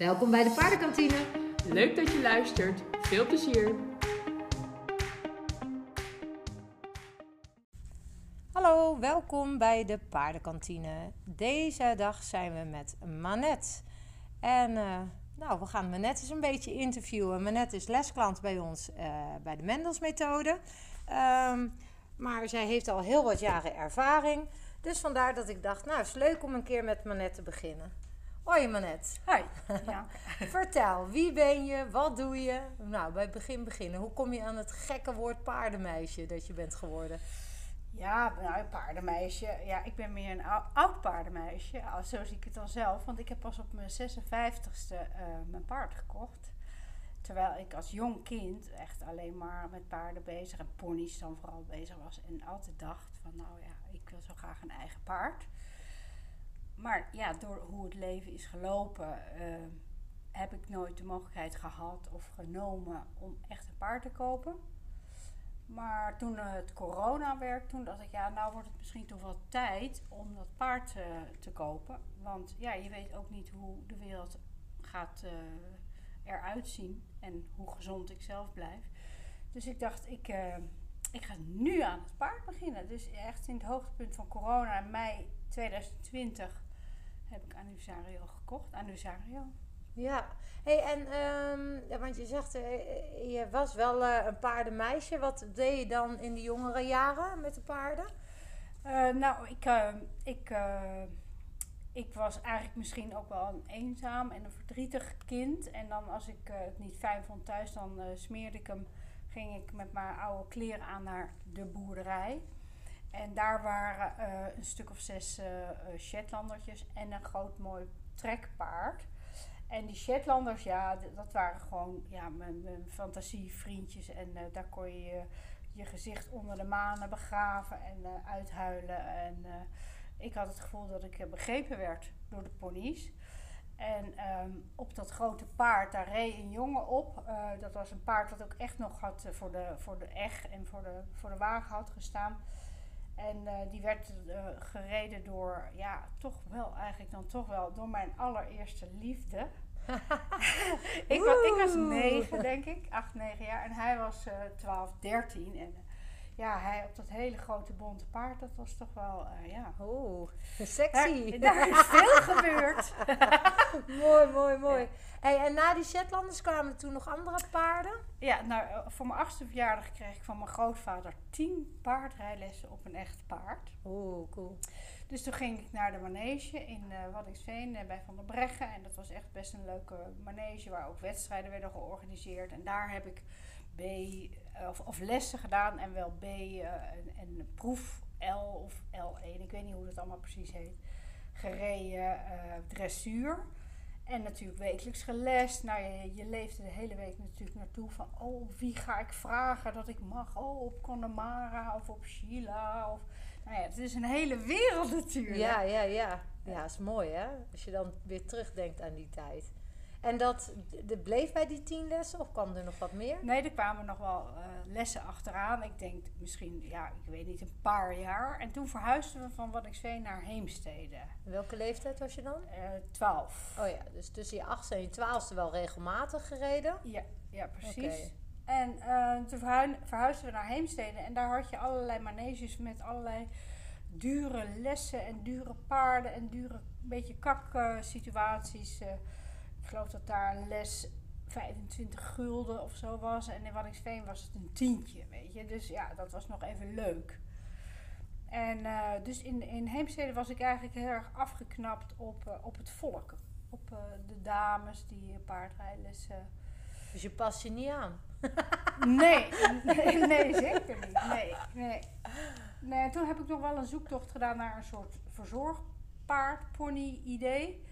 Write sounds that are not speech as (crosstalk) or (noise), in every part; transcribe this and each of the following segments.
Welkom bij de paardenkantine. Leuk dat je luistert. Veel plezier. Hallo, welkom bij de paardenkantine. Deze dag zijn we met Manette. En uh, nou, we gaan Manette eens een beetje interviewen. Manette is lesklant bij ons uh, bij de Mendelsmethode. Um, maar zij heeft al heel wat jaren ervaring. Dus vandaar dat ik dacht, nou, het is leuk om een keer met Manette te beginnen. Hoi Manette. Hoi. Ja. (laughs) Vertel, wie ben je? Wat doe je? Nou, bij het begin beginnen. Hoe kom je aan het gekke woord paardenmeisje dat je bent geworden? Ja, nou, paardenmeisje. Ja, ik ben meer een oud paardenmeisje. Zo zie ik het dan zelf. Want ik heb pas op mijn 56ste uh, mijn paard gekocht. Terwijl ik als jong kind echt alleen maar met paarden bezig en ponies dan vooral bezig was. En altijd dacht van nou ja, ik wil zo graag een eigen paard. Maar ja, door hoe het leven is gelopen, uh, heb ik nooit de mogelijkheid gehad of genomen om echt een paard te kopen. Maar toen het corona werd, toen dacht ik, ja, nou wordt het misschien toch wel tijd om dat paard uh, te kopen. Want ja, je weet ook niet hoe de wereld gaat uh, eruit zien en hoe gezond ik zelf blijf. Dus ik dacht, ik, ik ga nu aan het paard beginnen. Dus echt in het hoogtepunt van corona, in mei 2020, heb ik Annusario gekocht. Annusario. Ja, hey, en um, want je zegt, uh, je was wel uh, een paardenmeisje. Wat deed je dan in de jongere jaren met de paarden? Uh, nou, ik, ik, ik was eigenlijk misschien ook wel een eenzaam en een verdrietig kind. En dan als ik het niet fijn vond thuis, dan smeerde ik hem, ging ik met mijn oude kleren aan naar de boerderij. En daar waren een stuk of zes Shetlandertjes en een groot mooi trekpaard. En die Shetlanders, ja, dat waren gewoon ja, mijn, mijn fantasievriendjes. En uh, daar kon je, je gezicht onder de manen begraven en uh, uithuilen. En uh, ik had het gevoel dat ik begrepen werd door de ponies. En um, op dat grote paard, daar reed een jongen op. dat was een paard dat ook echt nog had voor de, voor de eg en voor de, voor de wagen had gestaan. En uh, die werd uh, gereden door, ja, toch wel eigenlijk dan toch wel door mijn allereerste liefde. (laughs) ik, was, ik was negen, denk ik, acht, negen jaar. En hij was uh, 12, 13. En ja, hij op dat hele grote bonte paard, dat was toch wel, ja. Oeh, sexy. Daar, daar is veel gebeurd. (laughs) mooi, mooi, mooi. Ja. Hey, en na die Shetlanders kwamen er toen nog andere paarden? Ja, nou, voor mijn achtste verjaardag kreeg ik van mijn grootvader tien paardrijlessen op een echt paard. Oeh, cool. Dus toen ging ik naar de manege in uh, Waddinxveen uh, bij Van der Breggen. En dat was echt best een leuke manege waar ook wedstrijden werden georganiseerd. En daar heb ik B, of, of lessen gedaan en wel B uh, en, en proef L of L1, ik weet niet hoe dat allemaal precies heet, gereden dressuur. En natuurlijk wekelijks gelest. Nou, je, je leeft de hele week natuurlijk naartoe van... oh, wie ga ik vragen dat ik mag? Oh, op Connemara of op Sheila. Of, nou ja, het is een hele wereld natuurlijk. Ja, ja, ja. Ja, is mooi hè? Als je dan weer terugdenkt aan die tijd. En dat de bleef bij die tien lessen of kwam er nog wat meer? Nee, er kwamen nog wel uh, lessen achteraan. Ik denk misschien, ja, ik weet niet, een paar jaar. En toen verhuisden we van Waddinxveen naar Heemstede. Welke leeftijd was je dan? Uh, twaalf. Oh ja, dus tussen je achtste en je twaalfste wel regelmatig gereden? Ja, ja precies. Okay. En uh, toen verhuisden we naar Heemstede. En daar had je allerlei maneges met allerlei dure lessen en dure paarden en dure beetje kak situaties geloof dat daar een les 25 gulden of zo was. En in Waddinxveen was het een tientje, weet je. Dus ja, dat was nog even leuk. En uh, dus in, in Heemstede was ik eigenlijk heel erg afgeknapt op, uh, op het volk. Op uh, de dames die paardrijlessen. Dus je past je niet aan? nee, (laughs) nee, nee, zeker niet. Nee, nee. nee, toen heb ik nog wel een zoektocht gedaan naar een soort verzorgpaard, pony idee.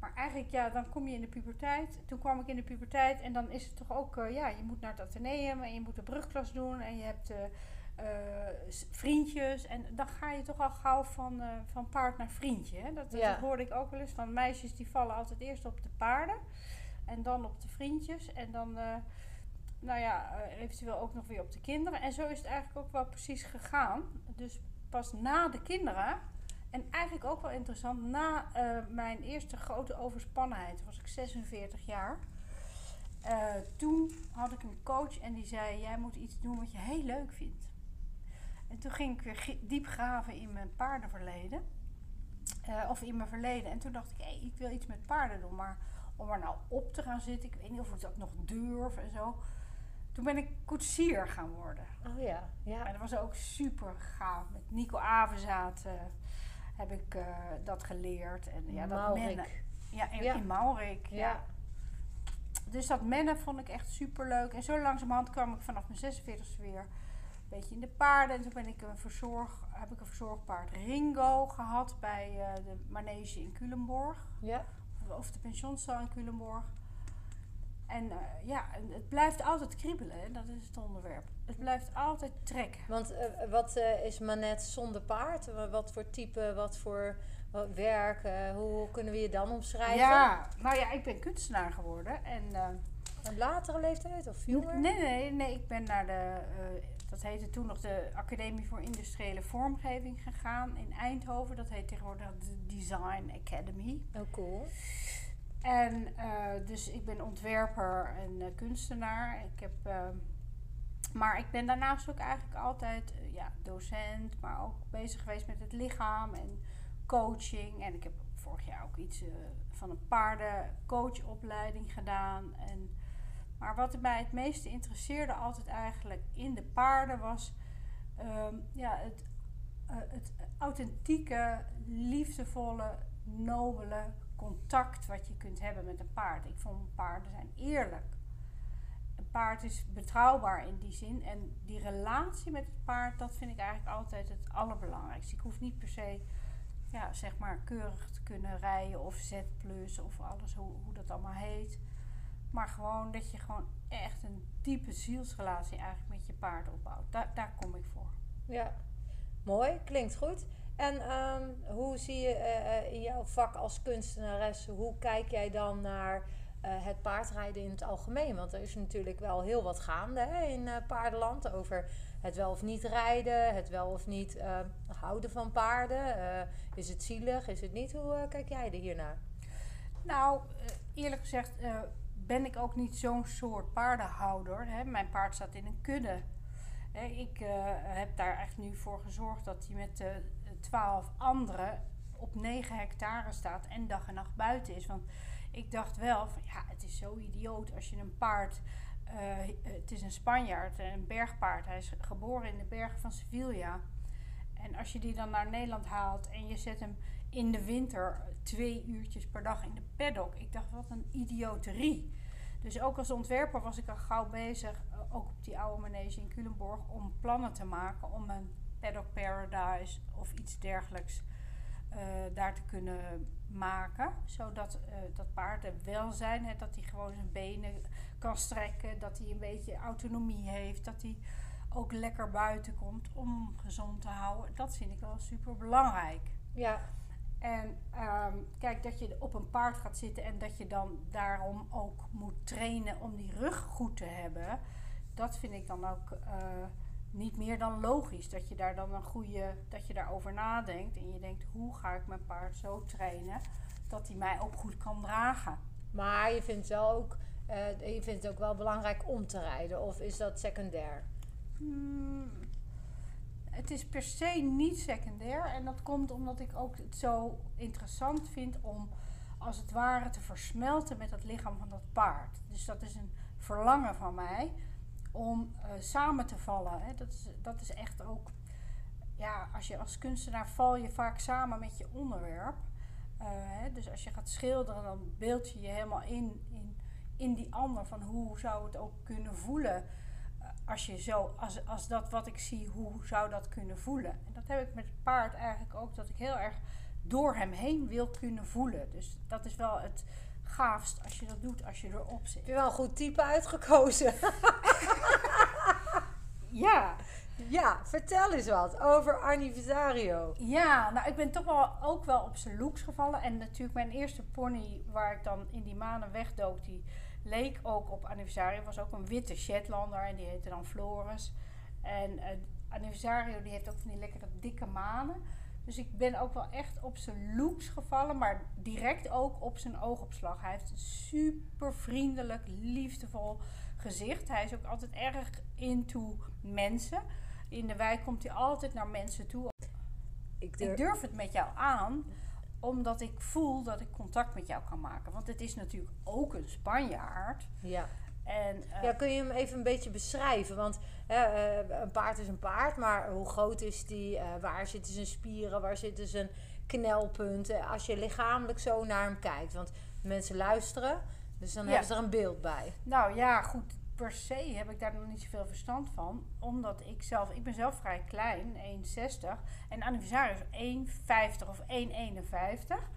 Maar eigenlijk, ja, dan kom je in de puberteit. Toen kwam ik in de puberteit en dan is het toch ook, uh, ja, je moet naar het ateneum en je moet de brugklas doen en je hebt uh, uh, vriendjes. En dan ga je toch al gauw van, van paard naar vriendje. Hè? Dat, ja. dat, hoorde ik ook wel eens van meisjes die vallen altijd eerst op de paarden en dan op de vriendjes en dan, nou ja, eventueel ook nog weer op de kinderen. En zo is het eigenlijk ook wel precies gegaan. Dus pas na de kinderen En eigenlijk ook wel interessant, na eh, mijn eerste grote overspannenheid, was ik 46 jaar. Eh, toen had ik een coach en die zei: Jij moet iets doen wat je heel leuk vindt. En toen ging ik weer diep graven in mijn paardenverleden. Eh, of in mijn verleden. En toen dacht ik: hé, ik wil iets met paarden doen. Maar om er nou op te gaan zitten, ik weet niet of ik dat nog durf en zo. Toen ben ik koetsier gaan worden. Oh ja, ja. En dat was ook super gaaf. Met Nico Avenzaat eh, heb ik eh, dat geleerd. En ja, dat Maurik. mennen. Ja, in, Ja. in Maurik. Ja. Ja. Dus dat mennen vond ik echt super leuk. En zo langzamerhand kwam ik vanaf mijn 46 weer een beetje in de paarden. En toen ben ik een verzorg, heb ik een verzorgpaard Ringo gehad bij eh, de manege in Culemborg. ja. Of de pensionszaal in Culemborg. En eh, ja, het blijft altijd kriebelen. Hè? Dat is het onderwerp. Het blijft altijd trekken. Want eh, wat eh, is Manette zonder paard? Wa- Wat voor type, wat voor wat werk? eh, hoe kunnen we je dan omschrijven? Ja, nou ja, ik ben kunstenaar geworden. En, Een latere leeftijd of jonger? nee, nee, nee, ik ben naar de, dat heette toen nog de Academie voor Industriële Vormgeving gegaan in Eindhoven. Dat heet tegenwoordig de Design Academy. Oh, cool. En dus ik ben ontwerper en kunstenaar. Ik heb, maar ik ben daarnaast ook eigenlijk altijd eh, ja, docent, maar ook bezig geweest met het lichaam en coaching. En ik heb vorig jaar ook iets eh, van een paardencoachopleiding gedaan. En, maar wat mij het meeste interesseerde altijd eigenlijk in de paarden was ehm, ja, het, eh, het authentieke, liefdevolle, nobele contact wat je kunt hebben met een paard. Ik vond paarden zijn eerlijk. Paard is betrouwbaar in die zin. En die relatie met het paard, dat vind ik eigenlijk altijd het allerbelangrijkste. Ik hoef niet per se, ja, zeg maar, keurig te kunnen rijden of Z plus of alles, hoe, hoe dat allemaal heet. Maar gewoon dat je gewoon echt een diepe zielsrelatie eigenlijk met je paard opbouwt. Daar, daar kom ik voor. Ja, mooi, klinkt goed. En ehm, hoe zie je eh, eh, in jouw vak als kunstenares, hoe kijk jij dan naar het paardrijden in het algemeen? Want er is natuurlijk wel heel wat gaande hè, in eh, paardenland over het wel of niet rijden, het wel of niet eh, houden van paarden. Eh, is het zielig, is het niet? Hoe eh, kijk jij er hiernaar? Nou, eh, eerlijk gezegd eh, ben ik ook niet zo'n soort paardenhouder. Hè. Mijn paard staat in een kudde. Hè, ik eh, heb daar echt nu voor gezorgd dat hij met de twaalf anderen op 9 hectare staat en dag en nacht buiten is. Want ik dacht wel van ja, het is zo idioot als je een paard. eh, het is een Spanjaard, een bergpaard. Hij is geboren in de bergen van Sevilla. En als je die dan naar Nederland haalt en je zet hem in de winter twee uurtjes per dag in de paddock. Ik dacht, wat een idioterie. Dus ook als ontwerper was ik al gauw bezig, eh, ook op die oude manege in Culemborg, om plannen te maken om een paddock paradise of iets dergelijks eh, daar te kunnen maken. Zodat eh, dat paard er welzijn heeft, dat hij gewoon zijn benen kan strekken, dat hij een beetje autonomie heeft, dat hij ook lekker buiten komt om gezond te houden. Dat vind ik wel super belangrijk. Ja, En ehm, kijk, dat je op een paard gaat zitten en dat je dan daarom ook moet trainen om die rug goed te hebben. Dat vind ik dan ook eh, niet meer dan logisch. Dat je daar dan een goede, dat je daarover nadenkt. En je denkt, hoe ga ik mijn paard zo trainen dat hij mij ook goed kan dragen. maar je vindt, wel ook, eh, je vindt het ook wel belangrijk om te rijden, of is dat secundair? Hmm, het is per se niet secundair. En dat komt omdat ik ook het zo interessant vind om als het ware te versmelten met het lichaam van dat paard. Dus dat is een verlangen van mij om eh, samen te vallen. Hè. Dat, is, dat is echt ook. Ja, als je als kunstenaar val je vaak samen met je onderwerp. Eh, hè, dus als je gaat schilderen, dan beeld je je helemaal in, in, in die ander. Van hoe zou het ook kunnen voelen eh, als, je zo, als, als dat wat ik zie, hoe zou dat kunnen voelen? En dat heb ik met het paard eigenlijk ook, dat ik heel erg door hem heen wil kunnen voelen. Dus dat is wel het gaafst als je dat doet, als je erop Heb zit. je wel een goed type uitgekozen? (laughs) Ja, ja, vertel eens wat over Anniversario. ja, nou ik ben toch wel ook wel op zijn looks gevallen. En natuurlijk mijn eerste pony waar ik dan in die maanden wegdook, die leek ook op Anniversario. Was ook een witte Shetlander en die heette dan Floris. En eh Anniversario die heeft ook van die lekkere dikke manen. Dus ik ben ook wel echt op zijn looks gevallen, maar direct ook op zijn oogopslag. Hij heeft een super vriendelijk, liefdevol gezicht. Hij is ook altijd erg into mensen. In de wijk komt hij altijd naar mensen toe. Ik Ik durf het met jou aan, omdat ik voel dat ik contact met jou kan maken. Want het is natuurlijk ook een Spanjaard. Ja. En, eh, ja, kun je hem even een beetje beschrijven? Want eh, een paard is een paard, maar hoe groot is die? Eh, waar zitten zijn spieren? Waar zitten zijn knelpunten? Als je lichamelijk zo naar hem kijkt. Want mensen luisteren, dus dan Ja. hebben ze er een beeld bij. Nou ja, goed. Per se heb ik daar nog niet zoveel verstand van. Omdat ik zelf, ik ben zelf vrij klein, 1,60. En Anniversaris is 1,50 of 1,51.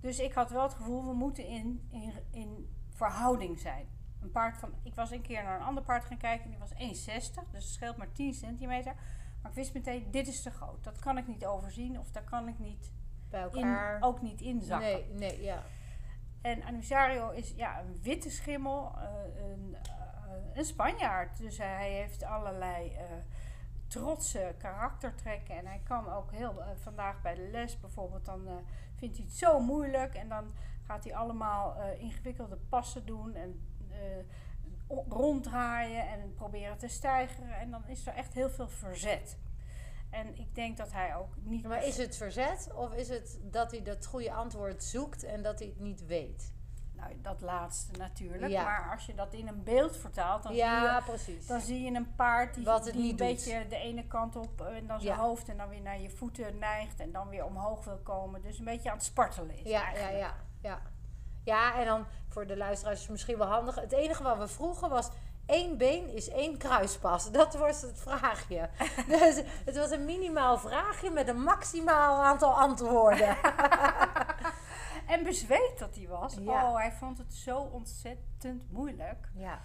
Dus ik had wel het gevoel, we moeten in, in, in verhouding zijn. Een paard van, ik was een keer naar een ander paard gaan kijken en die was 1,60. Dus het scheelt maar 10 centimeter. Maar ik wist meteen, dit is te groot. Dat kan ik niet overzien of daar kan ik niet Bij in, elkaar. ook niet inzakken. nee, nee, ja. En Anniversario is ja, een witte schimmel, eh, een, eh, een Spanjaard. Dus hij heeft allerlei eh, trotse karaktertrekken. En hij kan ook heel, vandaag bij de les bijvoorbeeld, dan vindt hij het zo moeilijk. En dan gaat hij allemaal ingewikkelde passen doen en ronddraaien en proberen te stijgeren. En dan is er echt heel veel verzet. En ik denk dat hij ook niet... Maar is het verzet of is het dat hij dat goede antwoord zoekt en dat hij het niet weet? Nou, dat laatste natuurlijk. Ja. Maar als je dat in een beeld vertaalt, dan zie je Ja, precies. Dan zie je een paard die, Wat het die niet een doet. beetje de ene kant op eh, en dan zijn Ja. hoofd en dan weer naar je voeten neigt en dan weer omhoog wil komen. Dus een beetje aan het spartelen is. Ja, ja, eigenlijk. ja, ja. Ja, en dan voor de luisteraars is het misschien wel handig. Het enige wat we vroegen was... één been is één kruispas. (laughs) Dat was het vraagje. (laughs) Dus het was een minimaal vraagje met een maximaal aantal antwoorden. (laughs) En bezweet dat hij was. Ja. Oh, hij vond het zo ontzettend moeilijk. Ja,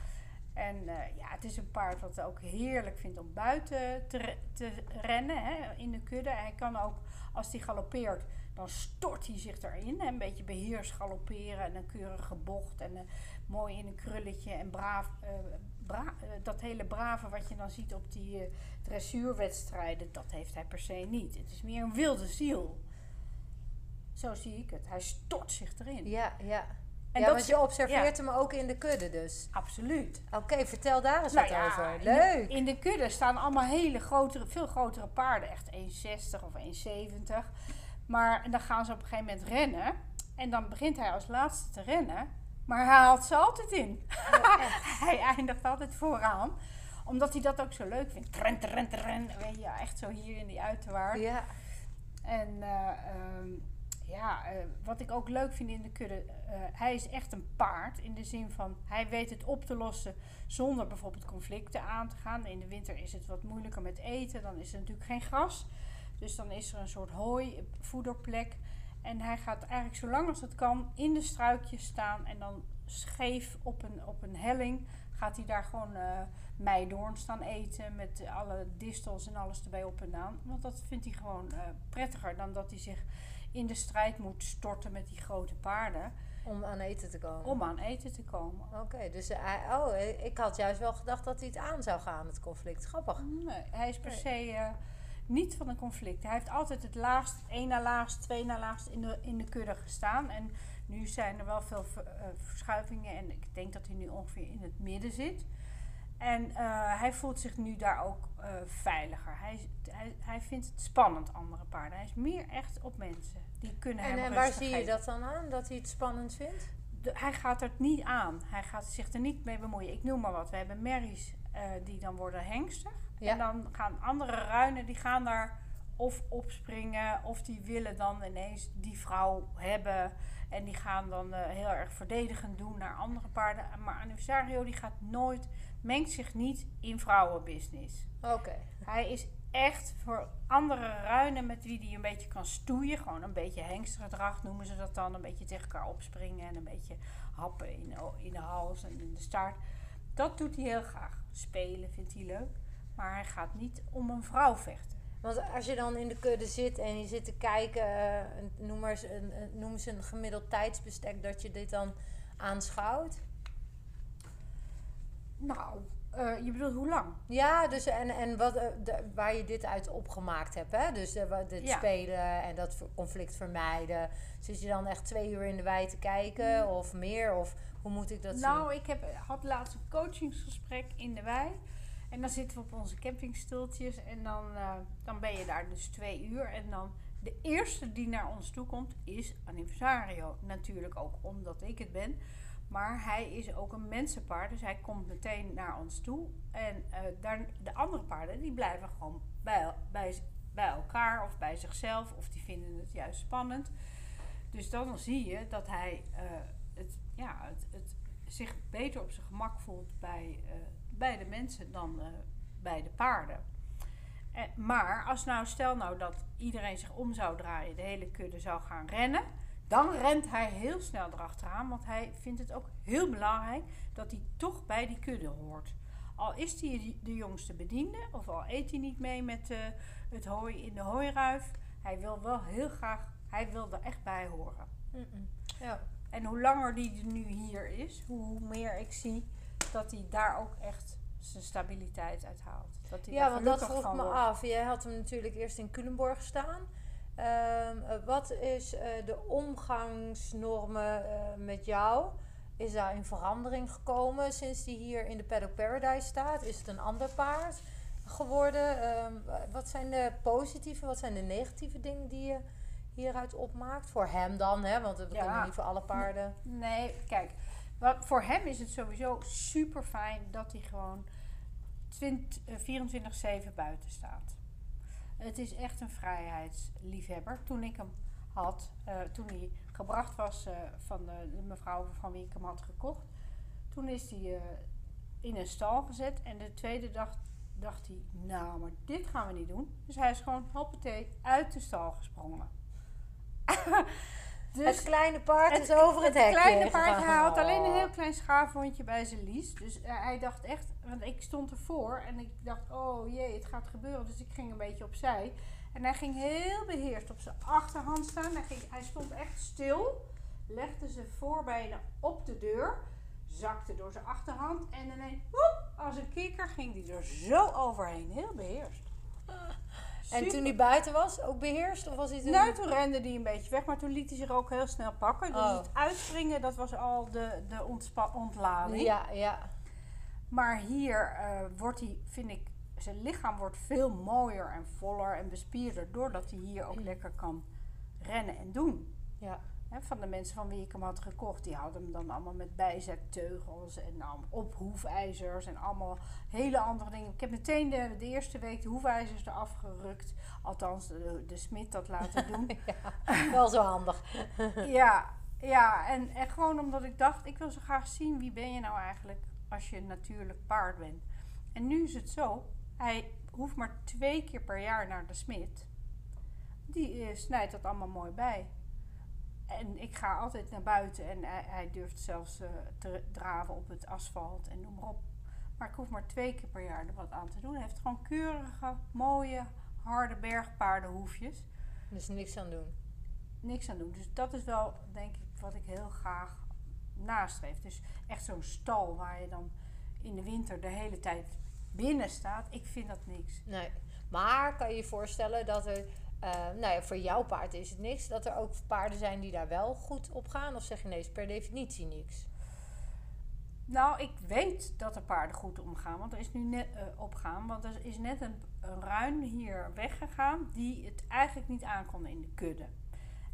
En eh, ja, het is een paard wat ook heerlijk vindt om buiten te, te rennen hè, in de kudde. Hij kan ook, als hij galoppeert, dan stort hij zich erin. Hè, een beetje beheers galopperen en een keurige bocht en eh, mooi in een krulletje. En braaf, eh, bra- eh, dat hele brave wat je dan ziet op die dressuurwedstrijden, dat heeft hij per se niet. Het is meer een wilde ziel. Zo zie ik het. Hij stort zich erin. ja, ja. En ja, dat want je observeert hem ook in de kudde dus. Absoluut. Oké, vertel daar eens Nou wat ja, over. in de- Leuk. In de, kudde staan allemaal hele grotere, veel grotere paarden. Echt 1,60 of 1,70. Maar en dan gaan ze op een gegeven moment rennen. En dan begint hij als laatste te rennen. Maar hij haalt ze altijd in. (laughs) hij eindigt altijd vooraan. Omdat hij dat ook zo leuk vindt. Tren, tren, tren. Weet je, echt zo hier in die uiterwaard. Ja, En eh, ehm, ja, eh, wat ik ook leuk vind in de kudde, eh, hij is echt een paard. In de zin van, hij weet het op te lossen zonder bijvoorbeeld conflicten aan te gaan. In de winter is het wat moeilijker met eten, dan is er natuurlijk geen gras. Dus dan is er een soort hooi, voederplek. En hij gaat eigenlijk zo lang als het kan in de struikjes staan en dan scheef op een, op een helling gaat hij daar gewoon eh meidoorn staan eten met alle distels en alles erbij op en aan. Want dat vindt hij gewoon eh, prettiger dan dat hij zich in de strijd moet storten met die grote paarden om aan eten te komen. om aan eten te komen. Oké, dus hij, oh, ik had juist wel gedacht dat hij het aan zou gaan, het conflict. Grappig. Nee, hij is per se eh, niet van een conflict. Hij heeft altijd het laagst, één na laagst, twee na laagst in de, in de kudde gestaan. En nu zijn er wel veel ver- eh, verschuivingen en ik denk dat hij nu ongeveer in het midden zit. En eh, hij voelt zich nu daar ook eh, veiliger. Hij, hij, hij vindt het spannend, andere paarden. Hij is meer echt op mensen. Die kunnen En, hem en waar zie je dat dan aan, dat hij het spannend vindt? De- hij gaat er niet aan. Hij gaat zich er niet mee bemoeien. Ik noem maar wat. We hebben merries die dan worden hengstig. Ja. En dan gaan andere ruinen, die gaan daar of opspringen... of die willen dan ineens die vrouw hebben... en die gaan dan eh, heel erg verdedigend doen naar andere paarden. Maar Anniversario die gaat nooit... mengt zich niet in vrouwenbusiness. Oké. Hij is echt voor andere ruinen met wie hij een beetje kan stoeien. Gewoon een beetje hengstgedrag noemen ze dat dan. Een beetje tegen elkaar opspringen en een beetje happen in, in de hals en in de staart. Dat doet hij heel graag. Spelen vindt hij leuk. Maar hij gaat niet om een vrouw vechten. Want als je dan in de kudde zit en je zit te kijken, eh, noem, maar eens een, noem eens een gemiddeld tijdsbestek dat je dit dan aanschouwt. Nou, Eh, je bedoelt hoe lang? Ja, dus en, en wat, eh, de- waar je dit uit opgemaakt hebt, hè? Dus Ja. spelen en dat conflict vermijden. Zit je dan echt twee uur in de wei te kijken of meer? Of hoe moet ik dat zien? Nou, ik heb, had laatst een coachingsgesprek in de wei. En dan zitten we op onze campingstoeltjes. En dan, eh, dan ben je daar dus twee uur. En dan de eerste die naar ons toe komt is Anniversario. Natuurlijk ook omdat ik het ben. Maar hij is ook een mensenpaard. Dus hij komt meteen naar ons toe. En daar, de andere paarden die blijven gewoon bij, bij, bij elkaar of bij zichzelf. Of die vinden het juist spannend. Dus dan zie je dat hij eh, het, ja, het, het zich beter op zijn gemak voelt bij, bij de mensen dan eh, bij de paarden. Eh, maar als nou, stel nou dat iedereen zich om zou draaien, de hele kudde zou gaan rennen, dan rent hij heel snel erachteraan, want hij vindt het ook heel belangrijk dat hij toch bij die kudde hoort. Al is hij de jongste bediende, of al eet hij niet mee met eh, het hooi in de hooiruif, hij wil wel heel graag, hij wil er echt bij horen. Ja. En hoe langer die nu hier is, hoe meer ik zie dat hij daar ook echt zijn stabiliteit uit haalt. Dat hij Ja, want dat vroeg me wordt. af. Jij had hem natuurlijk eerst in Culemborg staan. Ehm, eh, wat is eh, de omgangsnormen eh, met jou? Is daar een verandering gekomen sinds die hier in de Paddock Paradise staat? Is het een ander paard geworden? Ehm, wa- wat zijn de positieve, wat zijn de negatieve dingen die je hieruit opmaakt? Voor hem dan, hè? want we Ja. kunnen niet voor alle paarden. Nee, kijk. Wat, voor hem is het sowieso super fijn dat hij gewoon 20 eh, 24-7 buiten staat. Het is echt een vrijheidsliefhebber. Toen ik hem had, eh, toen hij gebracht was eh, van de, de mevrouw van wie ik hem had gekocht, toen is hij in een stal gezet. En de tweede dag dacht hij, nou, maar dit gaan we niet doen. Dus hij is gewoon hoppatee uit de stal gesprongen. (laughs) dus het kleine paard is over het, hekje kleine paard gegaan. had alleen een heel klein schaafhondje bij zijn lies. Dus eh, hij dacht echt, want ik stond ervoor en ik dacht, oh jee, het gaat gebeuren. Dus ik ging een beetje opzij. En hij ging heel beheerst op zijn achterhand staan. Hij, ging, hij stond echt stil, legde zijn voorbenen op de deur, zakte door zijn achterhand en ineens, woep, als een kikker, ging hij er zo overheen. Heel beheerst. En toen hij buiten was, ook beheerst? Of was hij toen... Nou, toen rende hij een beetje weg, maar toen liet hij zich ook heel snel pakken. Dus Oh. het uitspringen, dat was al de, de ontlading. Ja, ja. Maar hier eh, wordt hij, vind ik, zijn lichaam wordt veel mooier en voller en bespierder. Doordat hij hier ook lekker kan rennen en doen. ja. Van de mensen van wie ik hem had gekocht, die hadden hem dan allemaal met bijzetteugels en dan ophoefijzers en allemaal hele andere dingen. Ik heb meteen de, de eerste week de hoefijzers eraf gerukt. Althans, de, de smid dat laten (laughs) doen. Wel zo handig. (laughs) Ja, ja en, en gewoon omdat ik dacht, ik wil zo graag zien wie ben je nou eigenlijk als je een natuurlijk paard bent. En nu is het zo, hij hoeft maar twee keer per jaar naar de smid. Die eh, snijdt dat allemaal mooi bij. En ik ga altijd naar buiten en hij, hij durft zelfs eh, te draven op het asfalt en noem maar op. Maar ik hoef maar twee keer per jaar er wat aan te doen. Hij heeft gewoon keurige, mooie, harde bergpaardenhoefjes Dus niks aan doen. niks aan doen. Dus dat is wel, denk ik, wat ik heel graag nastreef. Dus echt zo'n stal waar je dan in de winter de hele tijd binnen staat. Ik vind dat niks. Nee. Maar kan je je voorstellen dat er, eh, nou ja, voor jouw paard is het niks, dat er ook paarden zijn die daar wel goed op gaan? Of zeg je nee, is per definitie niks? Nou, ik weet dat er paarden goed omgaan. Want er is nu net eh, opgaan. Want er is net een, een ruin hier weggegaan die het eigenlijk niet aankon in de kudde.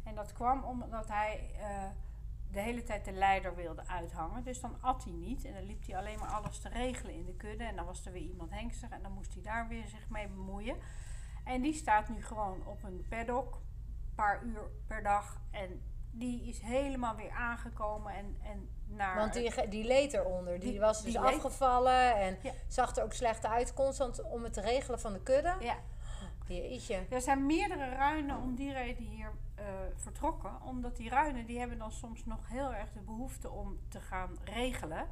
En dat kwam omdat hij eh, de hele tijd de leider wilde uithangen. Dus dan at hij niet. En dan liep hij alleen maar alles te regelen in de kudde. En dan was er weer iemand hengstig. En dan moest hij daar weer zich mee bemoeien. En die staat nu gewoon op een paddock. Een paar uur per dag. En die is helemaal weer aangekomen. En, en naar Want die, die leed eronder. Die, Die- was dus die leed- afgevallen en Ja. zag er ook slecht uit. Constant om het te regelen van de kudde. Ja, Jeetje. er zijn meerdere ruinen om die reden hier eh, vertrokken. Omdat die ruinen die hebben dan soms nog heel erg de behoefte om te gaan regelen.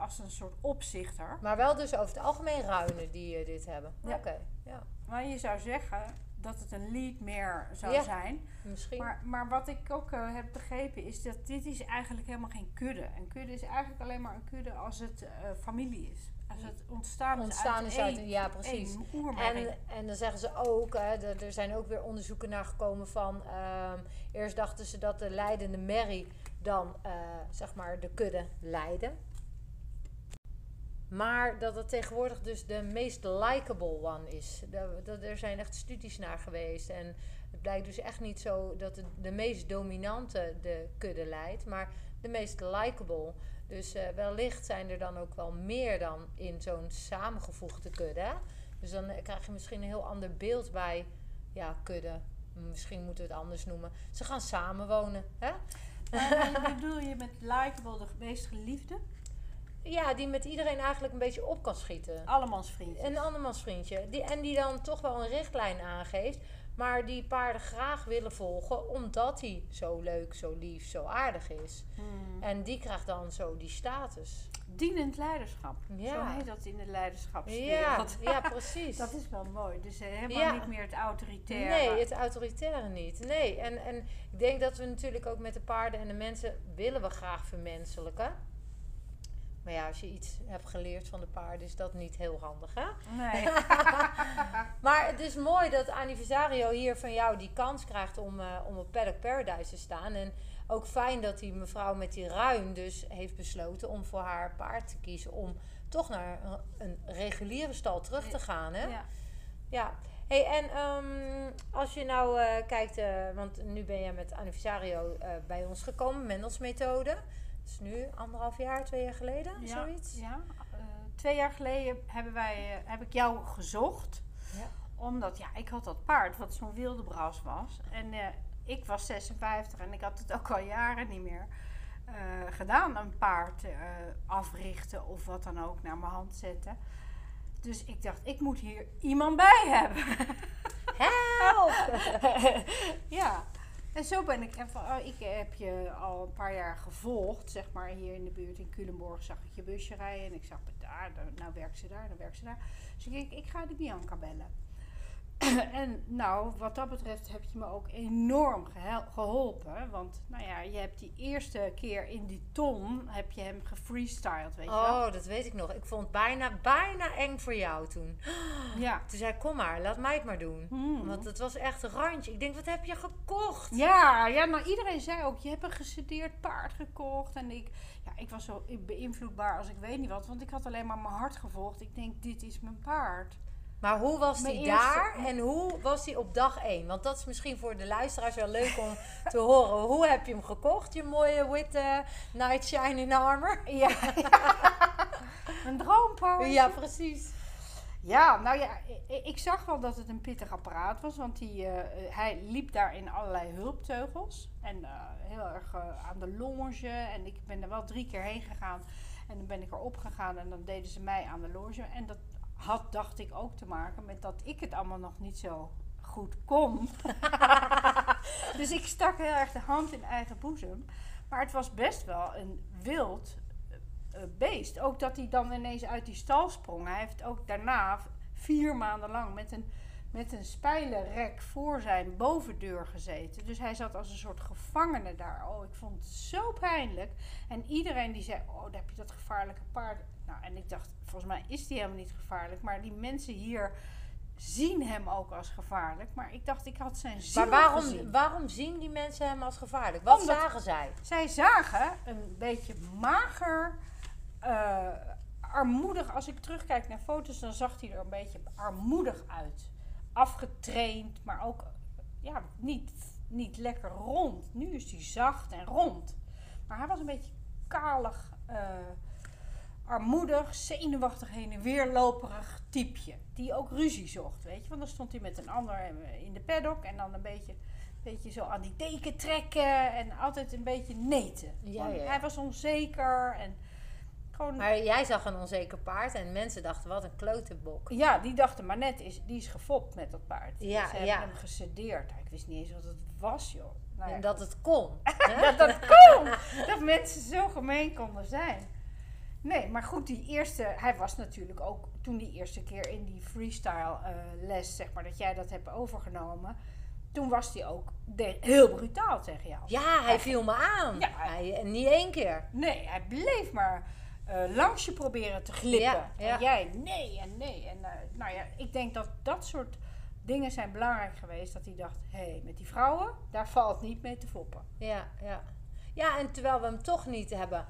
Als een soort opzichter. Maar wel dus over het algemeen ruinen die eh, dit hebben. Ja. Oké, ja. Maar je zou zeggen, dat het een lead meer zou Ja. zijn. Misschien. Maar, maar wat ik ook eh, heb begrepen is dat dit is eigenlijk helemaal geen kudde. Een kudde is eigenlijk alleen maar een kudde als het eh, familie is. Als het ontstaan is Ontstaan uit is uit één- een- ja, precies. En, en dan zeggen ze ook, hè, er- er zijn ook weer onderzoeken naar gekomen van. ehm, eerst dachten ze dat de leidende merrie dan zeg maar de kudde leidde. Maar dat het tegenwoordig dus de meest likable one is. Er zijn echt studies naar geweest. En het blijkt dus echt niet zo dat de, de meest dominante de kudde leidt, maar de meest likable. Dus eh, wellicht zijn er dan ook wel meer dan in zo'n samengevoegde kudde. Dus dan eh, krijg je misschien een heel ander beeld bij ja, kudde. Misschien moeten we het anders noemen. Ze gaan samenwonen. Hè? Wat (laughs) bedoel je met likeable de meest geliefde? Ja, die met iedereen eigenlijk een beetje op kan schieten. Allemans. Een andermans vriendje. Die, en die dan toch wel een richtlijn aangeeft. Maar die paarden graag willen volgen. Omdat hij zo leuk, zo lief, zo aardig is. Hmm. En die krijgt dan zo die status. Dienend leiderschap. Ja. Zo heet dat in de Ja, leiderschapswereld. ja (laughs) precies. Dat is wel mooi. Dus eh, helemaal Ja. niet meer het autoritaire. Nee, het autoritaire niet. Nee, en, en ik denk dat we natuurlijk ook met de paarden en de mensen willen we graag vermenselijken. Maar ja, als je iets hebt geleerd van de paarden, is dat niet heel handig, hè? Nee. (laughs) Maar het is mooi dat Anniversario hier van jou die kans krijgt om, eh, om op Paddock Paradise te staan. En ook fijn dat die mevrouw met die ruim dus heeft besloten om voor haar paard te kiezen. Om toch naar een, reguliere stal terug te gaan, hè? ja. Ja. Hey, en ehm, als je nou eh, kijkt, eh, want nu ben je met Anniversario bij ons gekomen, Mendels methode. Is nu anderhalf jaar, twee jaar geleden, Ja, zoiets. Ja. Eh, twee jaar geleden hebben wij, eh, heb ik jou gezocht. Ja. Omdat ja, ik had dat paard wat zo'n wilde bras was. En eh, ik was 56 en ik had het ook al jaren niet meer gedaan. Een paard africhten of wat dan ook naar mijn hand zetten. Dus ik dacht, ik moet hier iemand bij hebben. Help! (laughs) ja. En zo ben ik even. oh, ik heb je al een paar jaar gevolgd, zeg maar, hier in de buurt in Culemborg zag ik je busje rijden. En ik zag daar, nou werkt ze daar, dan werkt ze daar. Dus ik denk, ik ga die Bianca bellen. (coughs) en nou, wat dat betreft heb je me ook enorm geholpen. Want nou ja, je hebt die eerste keer in die ton, heb je hem gefreestyled, weet je wel. Oh, dat weet ik nog. Ik vond het bijna, bijna eng voor jou toen. (gasps) Ja. Toen zei ik, kom maar, laat mij het maar doen. Hmm. Want het was echt een randje. Ik denk, wat heb je gekocht? Ja, ja, nou iedereen zei ook, je hebt een gestudeerd paard gekocht. En ik, ja, ik was zo beïnvloedbaar als ik weet niet wat, want ik had alleen maar mijn hart gevolgd. Ik denk, dit is mijn paard. Maar hoe was die eerste- daar en hoe was die op dag 1? Want dat is misschien voor de luisteraars wel leuk om te horen. Hoe heb je hem gekocht, je mooie witte Night Shine in Armor? (laughs) Ja, (laughs) een droompaard. Ja, precies. Ja, nou ja, ik, ik zag wel dat het een pittig apparaat was, want die, eh, hij liep daar in allerlei hulpteugels. En eh, heel erg eh, aan de longe. En ik ben er wel drie keer heen gegaan. En dan ben ik erop gegaan en dan deden ze mij aan de longe. En dat had, dacht ik, ook te maken met dat ik het allemaal nog niet zo goed kon. (laughs) dus ik stak heel erg de hand in eigen boezem. Maar het was best wel een wild eh, beest. Ook dat hij dan ineens uit die stal sprong. Hij heeft ook daarna vier maanden lang met een, met een spijlenrek voor zijn bovendeur gezeten. Dus hij zat als een soort gevangene daar. Oh, ik vond het zo pijnlijk. En iedereen die zei, oh, daar heb je dat gevaarlijke paard. Nou, en ik dacht, volgens mij is die helemaal niet gevaarlijk. Maar die mensen hier zien hem ook als gevaarlijk. Maar ik dacht, ik had zijn ziel Maar waarom, gezien. waarom zien die mensen hem als gevaarlijk? Wat Omdat- zagen zij? Zij zagen een beetje mager, eh, armoedig. Als ik terugkijk naar foto's, dan zag hij er een beetje armoedig uit. Afgetraind, maar ook ja, niet, niet lekker rond. Nu is hij zacht en rond. Maar hij was een beetje kalig, eh, armoedig, zenuwachtig heen en weer loperig typeje. Die ook ruzie zocht, weet je. Want dan stond hij met een ander in de paddock en dan een beetje beetje zo aan die deken trekken en altijd een beetje neten. Ja, ja. Hij was onzeker en gewoon... Maar jij zag een onzeker paard en mensen dachten, wat een klote bok. Ja, die dachten maar net, is, die is gefopt met dat paard. Ja, Ze hebben hem gesedeerd. Ik wist niet eens wat het was, joh. Nou En dat het kon. (laughs) dat dat kon. dat mensen zo gemeen konden zijn. Nee, maar goed, die eerste, hij was natuurlijk ook toen die eerste keer in die freestyle eh, les, zeg maar, dat jij dat hebt overgenomen. Toen was hij ook de- heel brutaal tegen jou. Ja, hij viel me aan. Ja. Hij, en niet één keer. Nee, hij bleef maar eh, langs je proberen te glippen. Ja, ja. En jij nee en nee. En eh, nou ja, ik denk dat dat soort dingen zijn belangrijk geweest. Dat hij dacht, hé, hey, met die vrouwen, daar valt niet mee te foppen. Ja, ja. Ja, en terwijl we hem toch niet hebben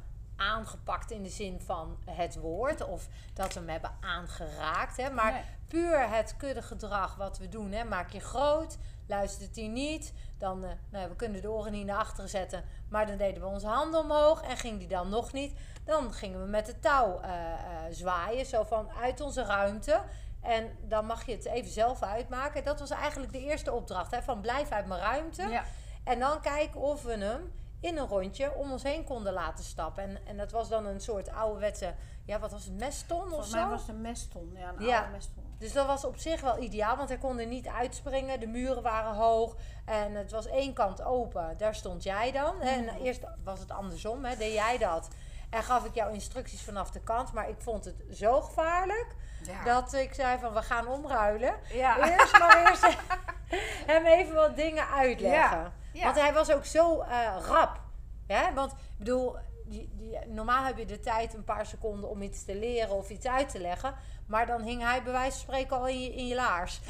aangepakt in de zin van het woord of dat we hem hebben aangeraakt. Hè, maar Nee. puur het kuddegedrag wat we doen. Hè, maak je groot, luistert hij niet, dan, nou, ja, we kunnen de oren niet naar achteren zetten, maar dan deden we onze handen omhoog en ging die dan nog niet. Dan gingen we met het touw eh, eh, zwaaien, zo van uit onze ruimte. En dan mag je het even zelf uitmaken. Dat was eigenlijk de eerste opdracht. Hè, van blijf uit mijn ruimte. Ja. En dan kijken of we hem in een rondje om ons heen konden laten stappen. En, en dat was dan een soort ouderwetse, ja, wat was het, meston of Volgens zo? mij was het een meston. Ja, een Ja. oude meston. Dus dat was op zich wel ideaal, want hij kon er niet uitspringen. De muren waren hoog en het was één kant open. Daar stond jij dan. hè. En eerst was het andersom, hè, deed jij dat. En gaf ik jou instructies vanaf de kant. Maar ik vond het zo gevaarlijk Ja. dat ik zei van we gaan omruilen. Ja. Eerst maar eerst (laughs) hem even wat dingen uitleggen. Ja, ja. Want hij was ook zo eh, rap. Ja? Want ik bedoel, die, die, normaal heb je de tijd een paar seconden om iets te leren of iets uit te leggen. Maar dan hing hij bij wijze van spreken al in je, in je laars. (laughs)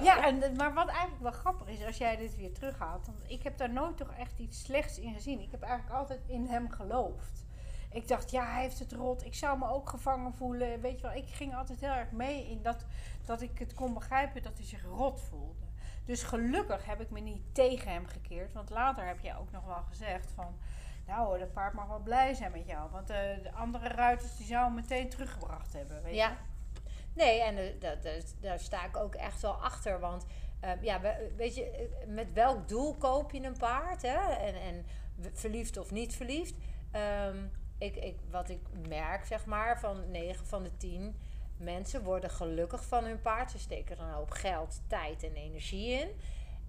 Ja, en, maar wat eigenlijk wel grappig is, als jij dit weer terughaalt. Want ik heb daar nooit toch echt iets slechts in gezien. Ik heb eigenlijk altijd in hem geloofd. Ik dacht, ja, hij heeft het rot. Ik zou me ook gevangen voelen. Weet je wel, ik ging altijd heel erg mee in dat, dat ik het kon begrijpen dat hij zich rot voelde. Dus gelukkig heb ik me niet tegen hem gekeerd. Want later heb jij ook nog wel gezegd van... Nou, dat paard mag wel blij zijn met jou. Want eh, de andere ruiters die zouden hem meteen teruggebracht hebben. Weet Ja. je? Nee, en eh, daar sta ik ook echt wel achter. Want eh, ja, we- weet je, eh, met welk doel koop je een paard? Hè? En, en verliefd of niet verliefd? Ehm, ik, ik, wat ik merk, zeg maar, van 9 van de 10 mensen worden gelukkig van hun paard. Ze steken er een hoop geld, tijd en energie in.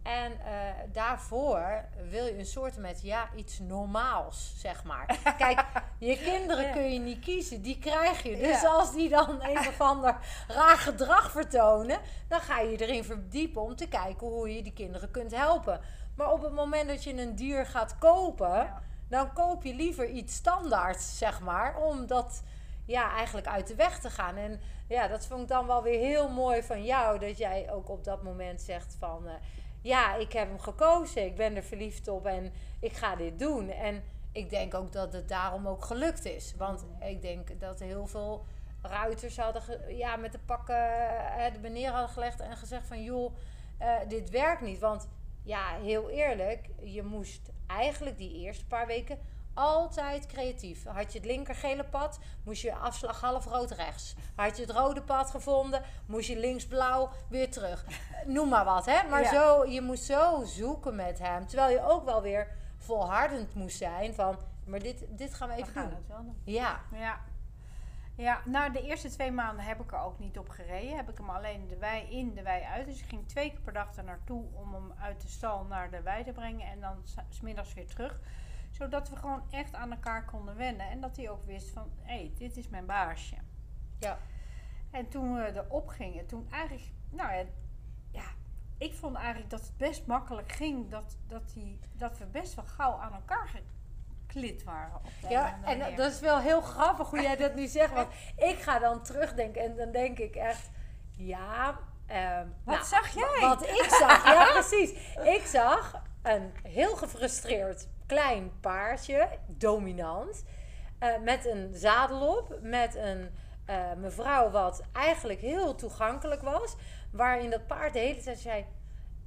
En eh, daarvoor wil je een soort met ja, iets normaals, zeg maar. (laughs) Kijk, je kinderen Ja. kun je niet kiezen, die krijg je. Dus Ja. als die dan een of ander raar gedrag vertonen, dan ga je erin verdiepen om te kijken hoe je die kinderen kunt helpen. Maar op het moment dat je een dier gaat kopen, Ja. dan koop je liever iets standaards, zeg maar, om dat ja, eigenlijk uit de weg te gaan. En ja, dat vond ik dan wel weer heel mooi van jou, dat jij ook op dat moment zegt van, eh, ja, ik heb hem gekozen, ik ben er verliefd op en ik ga dit doen. En ik denk ook dat het daarom ook gelukt is. Want ik denk dat heel veel ruiters hadden ja, met de pakken eh, de neer hadden gelegd en gezegd van joh, eh, dit werkt niet. Want ja, heel eerlijk, je moest eigenlijk die eerste paar weken altijd creatief. Had je het linkergele pad, moest je afslag half rood rechts. Had je het rode pad gevonden, moest je linksblauw weer terug. Noem maar wat, hè? Maar Ja. zo, je moest zo zoeken met hem. Terwijl je ook wel weer volhardend moest zijn van, maar dit, dit gaan we We even gaan doen. het wel doen. Ja, Ja. Ja, na de eerste twee maanden heb ik er ook niet op gereden. Heb ik hem alleen de wei in, de wei uit. Dus ik ging twee keer per dag er naartoe om hem uit de stal naar de wei te brengen. En dan s- smiddags weer terug. Zodat we gewoon echt aan elkaar konden wennen. En dat hij ook wist van, hé, hey, dit is mijn baasje. ja. En toen we erop gingen, toen eigenlijk, nou ja, ja, ik vond eigenlijk dat het best makkelijk ging. Dat, dat, die, dat we best wel gauw aan elkaar geklit waren. Ja, en manier. dat is wel heel grappig hoe jij dat nu zegt. Want ik ga dan terugdenken en dan denk ik echt, ja. ehm, Wat nou, zag jij? Wat ik zag, ja precies. Ik zag een heel gefrustreerd klein paardje, dominant, eh, met een zadel op, met een eh, mevrouw wat eigenlijk heel toegankelijk was, waarin dat paard de hele tijd zei,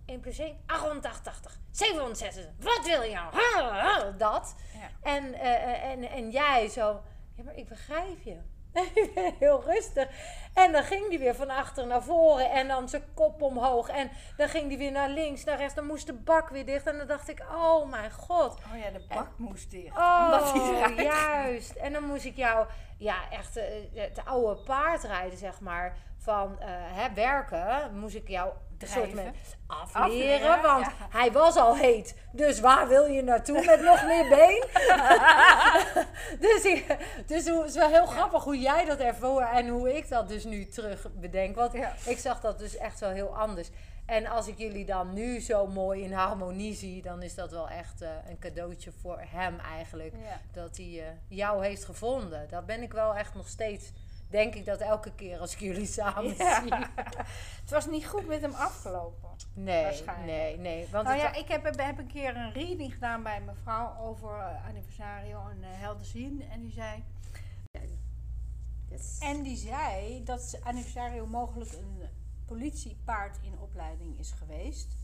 1 plus 1, 88, 760, wat wil je? Ha, (laughs) Dat. Ja. En, eh, en, en jij zo, ja, maar ik begrijp je. Ik (laughs) ben heel rustig. En dan ging die weer van achter naar voren en dan zijn kop omhoog. En dan ging die weer naar links, naar rechts. Dan moest de bak weer dicht. En dan dacht ik, oh mijn god. Oh ja, de bak moest dicht. Oh, omdat hij (laughs) juist. En dan moest ik jou, ja, echt eh, het oude paard rijden, zeg maar. Van eh, hè, werken, moest ik jou. Soort met afleren. Afleren, want ja. hij was al heet. Dus waar wil je naartoe met nog meer been? (laughs) (laughs) dus dus hoe- het is wel heel grappig hoe jij dat ervoor en hoe ik dat dus nu terug bedenk. Want ik zag dat dus echt wel heel anders. En als ik jullie dan nu zo mooi in harmonie zie, dan is dat wel echt eh, een cadeautje voor hem eigenlijk. Ja. Dat hij eh, jou heeft gevonden. Dat ben ik wel echt nog steeds. Denk ik dat elke keer als ik jullie (laughs) samen Ja. zie. Het was niet goed met hem afgelopen. Nee, Waarschijnlijk. nee, nee. Want Nou ja, ik heb, heb, een keer een reading gedaan bij mijn vrouw over eh, anniversario en uh, helder zien. En die zei... Yes. En die zei dat anniversario mogelijk een politiepaard in opleiding is geweest.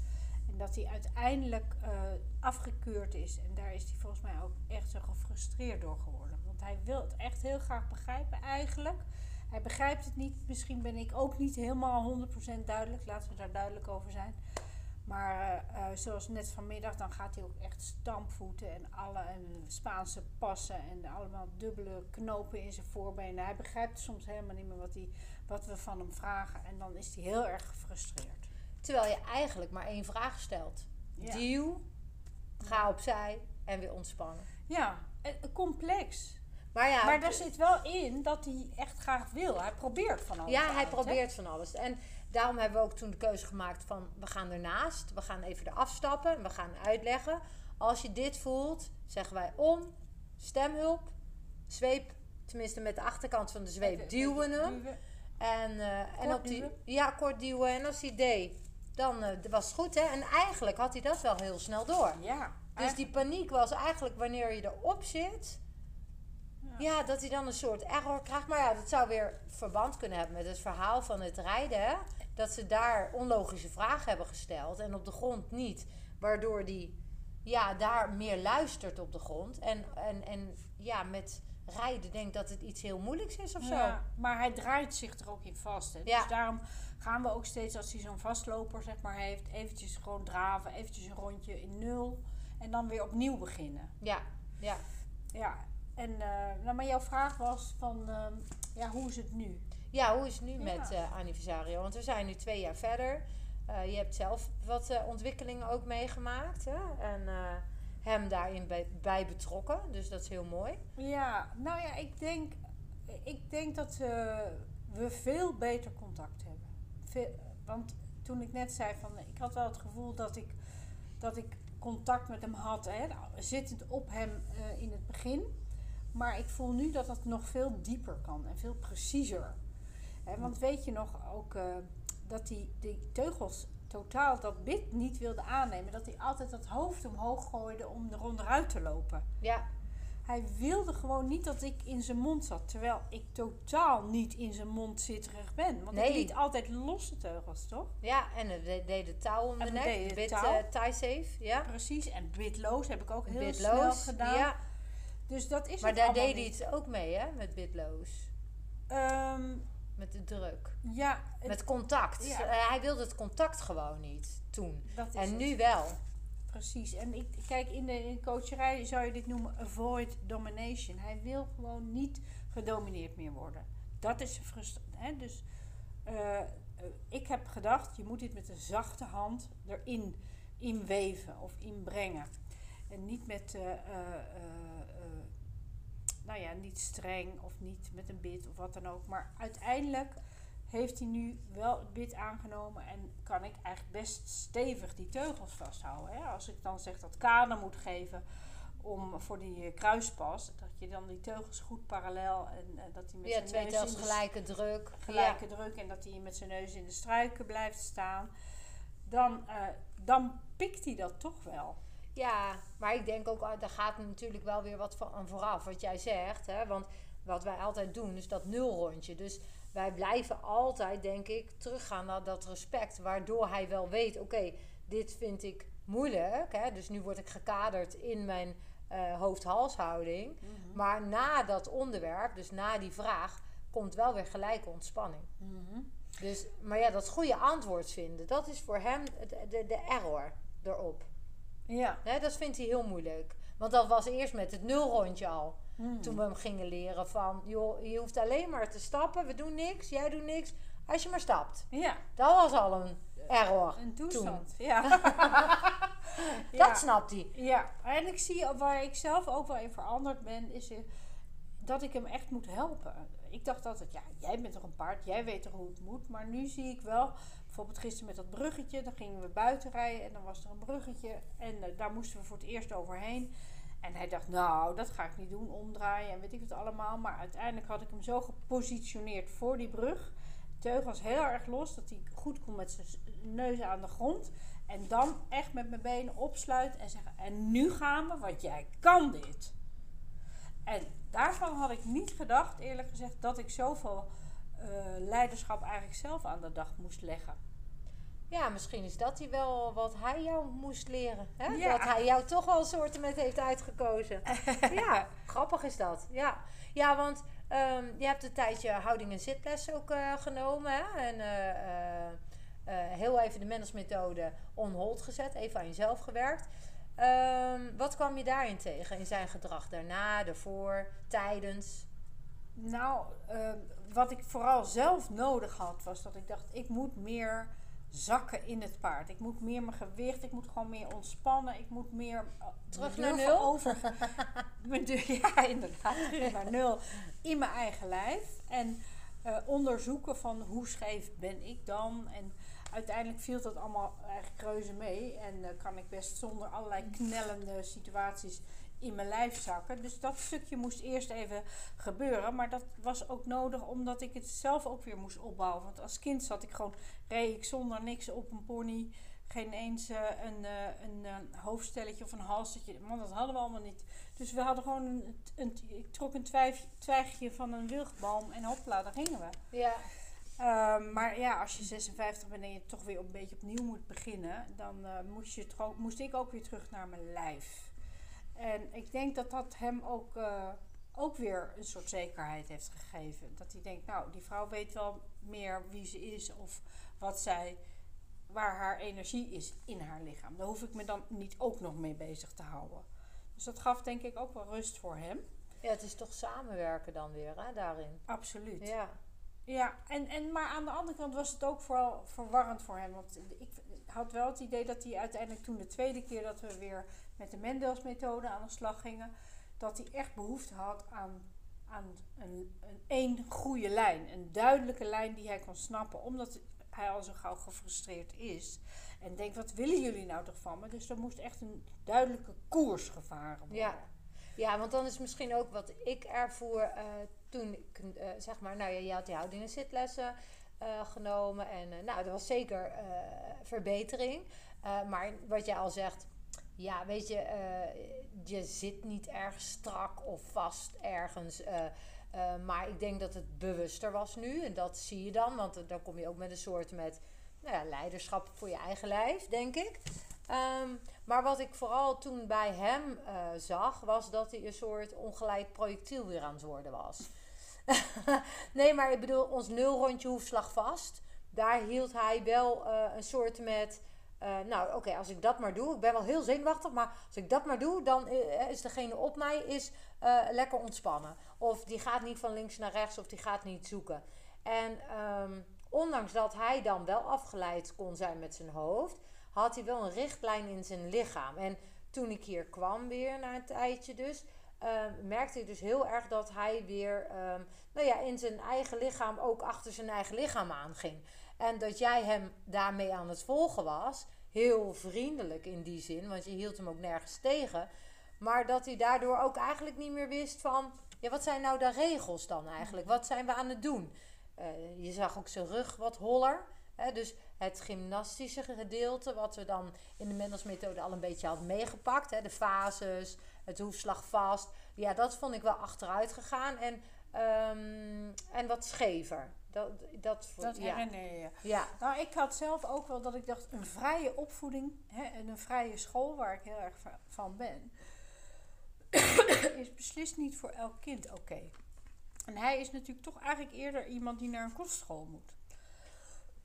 En dat hij uiteindelijk eh, afgekeurd is. En daar is hij volgens mij ook echt zo gefrustreerd door geworden. Want hij wil het echt heel graag begrijpen eigenlijk. Hij begrijpt het niet. Misschien ben ik ook niet helemaal 100% duidelijk. Laten we daar duidelijk over zijn. Maar eh, eh, zoals net vanmiddag, dan gaat hij ook echt stampvoeten en alle en Spaanse passen en allemaal dubbele knopen in zijn voorbenen. Hij begrijpt soms helemaal niet meer wat, hij, wat we van hem vragen. En dan is hij heel erg gefrustreerd. Terwijl je eigenlijk maar één vraag stelt. Ja. Duw, ga opzij en weer ontspannen. Ja, complex. Maar ja, Maar daar zit wel in dat hij echt graag wil. Hij probeert van alles ja hij hè? probeert van alles. En daarom hebben we ook toen de keuze gemaakt van we gaan ernaast. We gaan even eraf stappen en we gaan uitleggen. Als je dit voelt, zeggen wij om, stemhulp, zweep, tenminste met de achterkant van de zweep, Even- duwen even hem. duwen. En, eh, en op die, duwen? ja, kort duwen. En als hij deed, dan eh, was het goed. Hè? En eigenlijk had hij dat wel heel snel door. Ja. Dus die paniek was eigenlijk wanneer je erop zit. Ja. dat hij dan een soort error krijgt. Maar ja, dat zou weer verband kunnen hebben met het verhaal van het rijden. Dat ze daar onlogische vragen hebben gesteld en op de grond niet. Waardoor die ja, daar meer luistert op de grond. En, en, en ja, met rijden denkt dat het iets heel moeilijks is of zo. Ja, maar hij draait zich er ook in vast. Hè. Ja. Dus daarom gaan we ook steeds, als hij zo'n vastloper zeg maar, heeft, eventjes gewoon draven, eventjes een rondje in nul. En dan weer opnieuw beginnen. Ja, ja. Ja, en eh, nou, maar jouw vraag was van, ehm, ja, hoe is het nu? Ja, hoe is het nu Ja. met eh anniversario? Want we zijn nu twee jaar verder. Eh, je hebt zelf wat ontwikkelingen ook meegemaakt. Hè? En hem daarin bij, bij betrokken. Dus dat is heel mooi. Ja, nou ja, ik denk, ik denk dat we veel beter contact hebben. Veel, want toen ik net zei van, ik had wel het gevoel dat ik, dat ik contact met hem had, hè, zittend op hem in het begin. Maar ik voel nu dat het nog veel dieper kan en veel preciezer. Want weet je nog ook eh, dat hij die teugels totaal dat bit niet wilde aannemen. Dat hij altijd dat hoofd omhoog gooide om er onderuit te lopen. Ja, Hij wilde gewoon niet dat ik in zijn mond zat. Terwijl ik totaal niet in zijn mond zitterig ben. Want Nee. ik liet altijd losse teugels, toch? ja en we de- deden touw om de nek. Bit touw. eh, tie safe. Ja. Precies. En bitloos heb ik ook heel Bitloos. snel gedaan. Ja. Dus dat is Maar het daar deed hij het ook mee, hè? Met bitloos. Ehm, Met de druk. ja, het- Met contact. Ja. Eh, hij wilde het contact gewoon niet toen. dat is En het. nu wel. Precies. En ik, kijk, in de, in coacherij zou je dit noemen avoid domination. Hij wil gewoon niet gedomineerd meer worden. Dat is frustrant. Dus eh, eh, ik heb gedacht, je moet dit met een zachte hand erin inweven of inbrengen. En niet met, nou ja, niet streng of niet met een bit of wat dan ook. Maar uiteindelijk heeft hij nu wel het bit aangenomen en kan ik eigenlijk best stevig die teugels vasthouden. Hè? Als ik dan zeg dat kader moet geven om voor die eh, kruispas, dat je dan die teugels goed parallel en eh, dat hij met Ja, zijn twee neus in de gelijke druk. gelijke druk en dat hij met zijn neus in de struiken blijft staan, dan, eh, dan pikt hij dat toch wel. Ja, maar ik denk ook, ah, daar gaat natuurlijk wel weer wat van vooraf, wat jij zegt. Hè? Want wat wij altijd doen, is dat nulrondje. Dus wij blijven altijd, denk ik, teruggaan naar dat respect. Waardoor hij wel weet, oké, dit vind ik moeilijk. Hè? Dus nu word ik gekaderd in mijn eh hoofd-halshouding. Maar na dat onderwerp, dus na die vraag, komt wel weer gelijke ontspanning. Dus, maar ja, dat goede antwoord vinden, dat is voor hem de, de, de error erop. Ja. Hè, dat vindt hij heel moeilijk. Want dat was eerst met het nulrondje al. Hmm. Toen we hem gingen leren van... joh, je hoeft alleen maar te stappen. We doen niks. Jij doet niks. Als je maar stapt. Ja. Dat was al een... error. een toestand. (laughs) Ja. Dat snapt hij. Ja, en ik zie waar ik zelf ook wel in veranderd ben, is eh, dat ik hem echt moet helpen. Ik dacht altijd, ja, jij bent toch een paard, jij weet toch hoe het moet. Maar nu zie ik wel, bijvoorbeeld gisteren met dat bruggetje, dan gingen we buiten rijden en dan was er een bruggetje en eh, daar moesten we voor het eerst overheen. En hij dacht, nou, dat ga ik niet doen, omdraaien en weet ik het allemaal. Maar uiteindelijk had ik hem zo gepositioneerd voor die brug. De teug was heel erg los, dat hij goed kon met zijn neus aan de grond. En dan echt met mijn benen opsluiten en zeggen: En nu gaan we, want jij kan dit. En daarvan had ik niet gedacht, eerlijk gezegd, dat ik zoveel uh, leiderschap eigenlijk zelf aan de dag moest leggen. Ja, misschien is dat hij wel wat hij jou moest leren. Hè? Dat hij jou toch wel soorten met heeft uitgekozen. (laughs) ja, grappig is dat. Ja, ja want um, je hebt een tijdje houding- en zitles ook uh, genomen. Hè? En uh, uh, heel even de managementmethode on hold gezet. Even aan jezelf gewerkt. Um, wat kwam je daarin tegen? In zijn gedrag daarna, daarvoor, tijdens? Nou, wat ik vooral zelf nodig had, was dat ik dacht: ik moet meer zakken in het paard. Ik moet meer mijn gewicht, ik moet gewoon meer ontspannen, ik moet meer uh, terug naar nul. Over, (laughs) ja, inderdaad, terug naar nul in mijn eigen lijf en uh, onderzoeken van hoe scheef ben ik dan en uiteindelijk viel dat allemaal eigenlijk reuze mee. En uh, kan ik best zonder allerlei knellende situaties in mijn lijf zakken. Dus dat stukje moest eerst even gebeuren. Maar dat was ook nodig omdat ik het zelf ook weer moest opbouwen. Want als kind zat ik gewoon, reed ik zonder niks op een pony. Geen eens uh, een, uh, een uh, hoofdstelletje of een halstertje. Man, dat hadden we allemaal niet. Dus we hadden gewoon een, een ik trok een twijf, twijgje van een wildboom en hopla, daar gingen we. Ja. Um, maar ja, als je 56 bent en je toch weer een beetje opnieuw moet beginnen, dan moest, je moest ik ook weer terug naar mijn lijf. En ik denk dat dat hem ook, uh, ook weer een soort zekerheid heeft gegeven. Dat hij denkt, nou, die vrouw weet wel meer wie ze is of wat zij, waar haar energie is in haar lichaam. Daar hoef ik me dan niet ook nog mee bezig te houden. Dus dat gaf denk ik ook wel rust voor hem. Ja, het is toch samenwerken dan weer, hè, daarin. Absoluut. Ja. Ja, en, en, maar aan de andere kant was het ook vooral verwarrend voor hem. Want ik had wel het idee dat hij uiteindelijk toen de tweede keer dat we weer met de Mendels methode aan de slag gingen, dat hij echt behoefte had aan, aan een, een één goede lijn. Een duidelijke lijn die hij kon snappen. Omdat hij al zo gauw gefrustreerd is. En denkt, wat willen jullie nou toch van me? Dus er moest echt een duidelijke koers gevaren worden. Ja. Ja, want dan is misschien ook wat ik ervoer uh, toen uh, zeg maar, nou ja, je had die houding en zitlessen uh, genomen. En nou, dat was zeker verbetering. maar wat jij al zegt, ja, weet je, je zit niet erg strak of vast ergens. maar ik denk dat het bewuster was nu. En dat zie je dan, want dan kom je ook met een soort met nou ja, leiderschap voor je eigen lijf, denk ik. Um, maar wat ik vooral toen bij hem uh, zag, was dat hij een soort ongeleid projectiel weer aan het worden was. (laughs) nee, maar ik bedoel, ons nulrondje hoeft slagvast. Daar hield hij wel uh, een soort met. Uh, nou, oké, als ik dat maar doe, ik ben wel heel zenuwachtig, maar als ik dat maar doe, dan is degene op mij is, lekker ontspannen. Of die gaat niet van links naar rechts, of die gaat niet zoeken. En um, ondanks dat hij dan wel afgeleid kon zijn met zijn hoofd, had hij wel een richtlijn in zijn lichaam. En toen ik hier kwam weer na een tijdje dus, uh, merkte ik dus heel erg dat hij weer um, nou ja, in zijn eigen lichaam ook achter zijn eigen lichaam aanging. En dat jij hem daarmee aan het volgen was. Heel vriendelijk in die zin, want je hield hem ook nergens tegen. Maar dat hij daardoor ook eigenlijk niet meer wist van... Ja, wat zijn nou de regels dan eigenlijk? Wat zijn we aan het doen? Uh, je zag ook zijn rug wat holler. Dus het gymnastische gedeelte, wat we dan in de Mendels-methode al een beetje hadden meegepakt. De fases, het hoefslag vast. Ja, dat vond ik wel achteruit gegaan. En, um, en wat schever. Dat, dat, dat ja. herinner je. Ja. Nou, ik had zelf ook wel dat ik dacht, een vrije opvoeding hè, en een vrije school, waar ik heel erg van ben, is beslist niet voor elk kind oké. Okay. En hij is natuurlijk toch eigenlijk eerder iemand die naar een kostschool moet.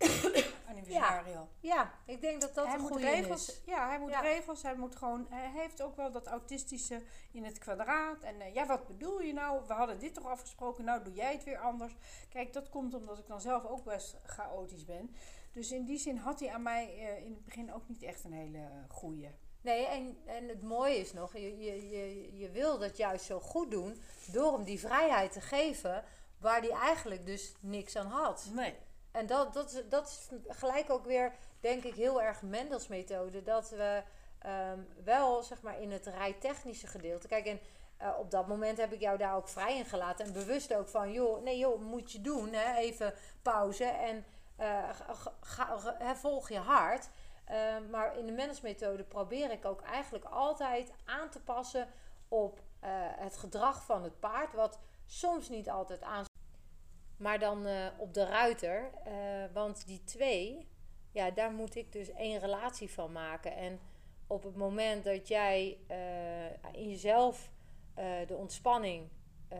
(coughs) Ja. ja, ik denk dat dat hij een moet goede regels, is. Ja, hij moet Ja. regels. Hij moet gewoon. Hij heeft ook wel dat autistische in het kwadraat. En eh, ja, wat bedoel je nou? We hadden dit toch afgesproken. Nou, doe jij het weer anders. Kijk, dat komt omdat ik dan zelf ook best chaotisch ben. Dus in die zin had hij aan mij eh, in het begin ook niet echt een hele goede. Nee, en, en het mooie is nog, je, je, je, je wil dat juist zo goed doen door hem die vrijheid te geven waar hij eigenlijk dus niks aan had. Nee. En dat, dat, is- dat is gelijk ook weer, denk ik, heel erg Mendels methode. Dat we ehm, wel, zeg maar, in het rijtechnische gedeelte... Kijk, en eh, op dat moment heb ik jou daar ook vrij in gelaten. En bewust ook van, joh, nee joh, moet je doen. Hè? Even pauze en eh, ga, volg je hart. Eh, maar in de Mendels methode probeer ik ook eigenlijk altijd aan te passen op eh, het gedrag van het paard. Wat soms niet altijd aan maar dan eh, op de ruiter. eh, want die twee, ja, daar moet ik dus één relatie van maken. En op het moment dat jij eh, in jezelf de ontspanning eh,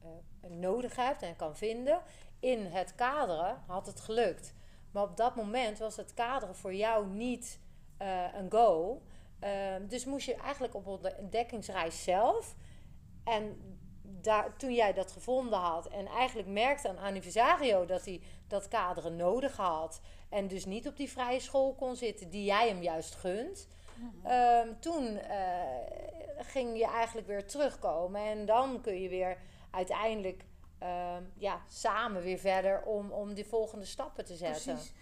eh, nodig hebt en kan vinden in het kaderen, had het gelukt. Maar op dat moment was het kaderen voor jou niet een go. Ehm, dus moest je eigenlijk op de ontdekkingsreis zelf. En daar, toen jij dat gevonden had en eigenlijk merkte aan Anniversario dat hij dat kaderen nodig had. En dus niet op die vrije school kon zitten die jij hem juist gunt. ehm, toen eh, ging je eigenlijk weer terugkomen. En dan kun je weer uiteindelijk ehm, ja, samen weer verder om, om die volgende stappen te zetten. Precies.